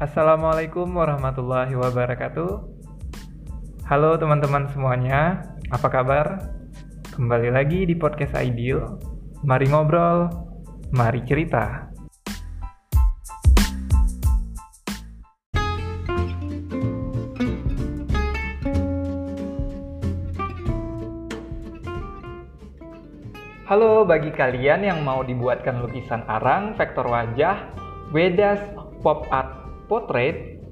Assalamualaikum warahmatullahi wabarakatuh. Halo teman-teman semuanya, apa kabar? Kembali lagi di podcast Ideal. Mari ngobrol, mari cerita. Halo bagi kalian yang mau dibuatkan lukisan arang, vektor wajah, wedas, pop art, portrait,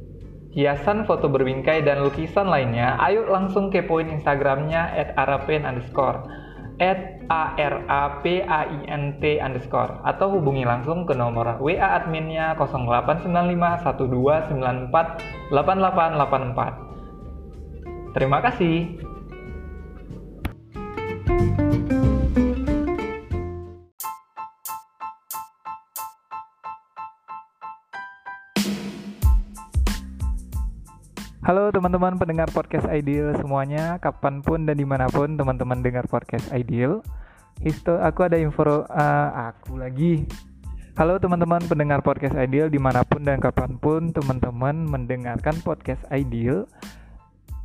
hiasan foto berbingkai dan lukisan lainnya, ayo langsung kepoin Instagramnya at arapain underscore. A r a p a i n t underscore. Atau hubungi langsung ke nomor WA adminnya 0895 Terima kasih. Halo teman-teman pendengar podcast Ideal semuanya, kapan pun dan di mana pun teman-teman dengar podcast Ideal. Histo, aku ada info uh, aku lagi. Halo teman-teman pendengar podcast Ideal di mana pun dan kapan pun teman-teman mendengarkan podcast Ideal.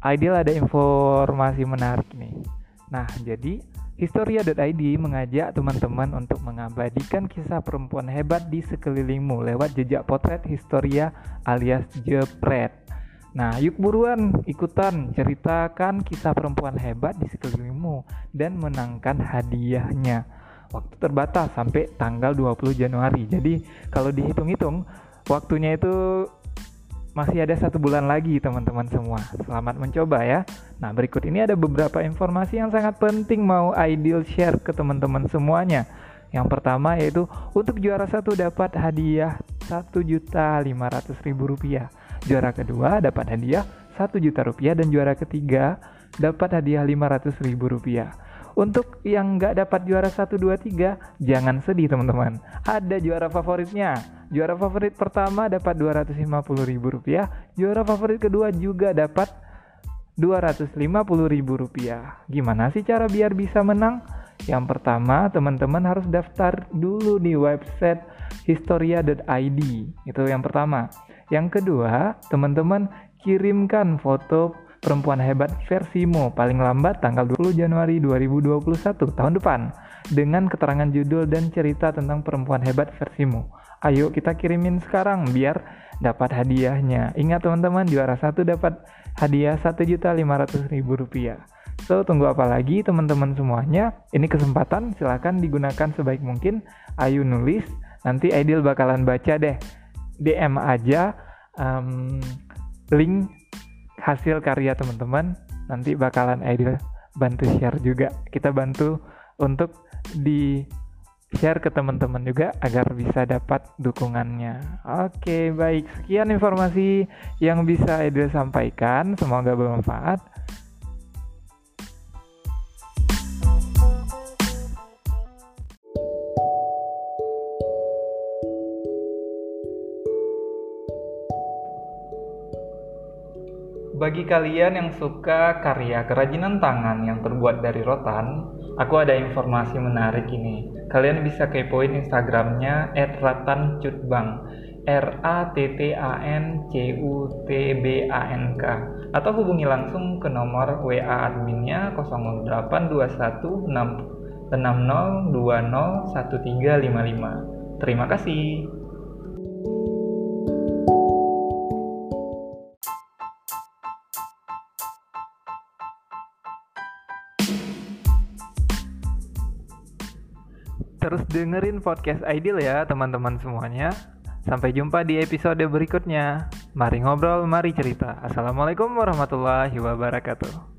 Ideal ada informasi menarik nih. Nah, jadi Historia.id mengajak teman-teman untuk mengabadikan kisah perempuan hebat di sekelilingmu lewat jejak potret Historia alias Jepret. Nah, yuk buruan ikutan ceritakan kisah perempuan hebat di sekelilingmu dan menangkan hadiahnya. Waktu terbatas sampai tanggal 20 Januari. Jadi, kalau dihitung-hitung, waktunya itu masih ada satu bulan lagi teman-teman semua. Selamat mencoba ya. Nah, berikut ini ada beberapa informasi yang sangat penting mau Ideal share ke teman-teman semuanya. Yang pertama yaitu untuk juara satu dapat hadiah Rp1.500.000. Juara kedua dapat hadiah 1 juta rupiah dan juara ketiga dapat hadiah 500 ribu rupiah. Untuk yang nggak dapat juara 1, 2, 3, jangan sedih teman-teman. Ada juara favoritnya. Juara favorit pertama dapat 250 ribu rupiah. Juara favorit kedua juga dapat 250 ribu rupiah. Gimana sih cara biar bisa menang? Yang pertama, teman-teman harus daftar dulu di website historia.id. Itu yang pertama. Yang kedua, teman-teman kirimkan foto perempuan hebat versimu paling lambat tanggal 20 Januari 2021 tahun depan dengan keterangan judul dan cerita tentang perempuan hebat versimu. Ayo kita kirimin sekarang biar dapat hadiahnya. Ingat teman-teman, juara satu dapat hadiah Rp1.500.000. So, tunggu apa lagi teman-teman semuanya? Ini kesempatan, silahkan digunakan sebaik mungkin. Ayo nulis, nanti Ideal bakalan baca deh. DM aja um, link hasil karya teman-teman nanti bakalan Aidil bantu share juga kita bantu untuk di share ke teman-teman juga agar bisa dapat dukungannya. Oke, baik. Sekian informasi yang bisa Aidil sampaikan. Semoga bermanfaat. Bagi kalian yang suka karya kerajinan tangan yang terbuat dari rotan, aku ada informasi menarik ini. Kalian bisa kepoin Instagramnya @ratancutbang, R A T T A N C U T B A N K atau hubungi langsung ke nomor WA adminnya 0821 Terima kasih. Terus dengerin podcast Ideal ya teman-teman semuanya. Sampai jumpa di episode berikutnya. Mari ngobrol, mari cerita. Assalamualaikum warahmatullahi wabarakatuh.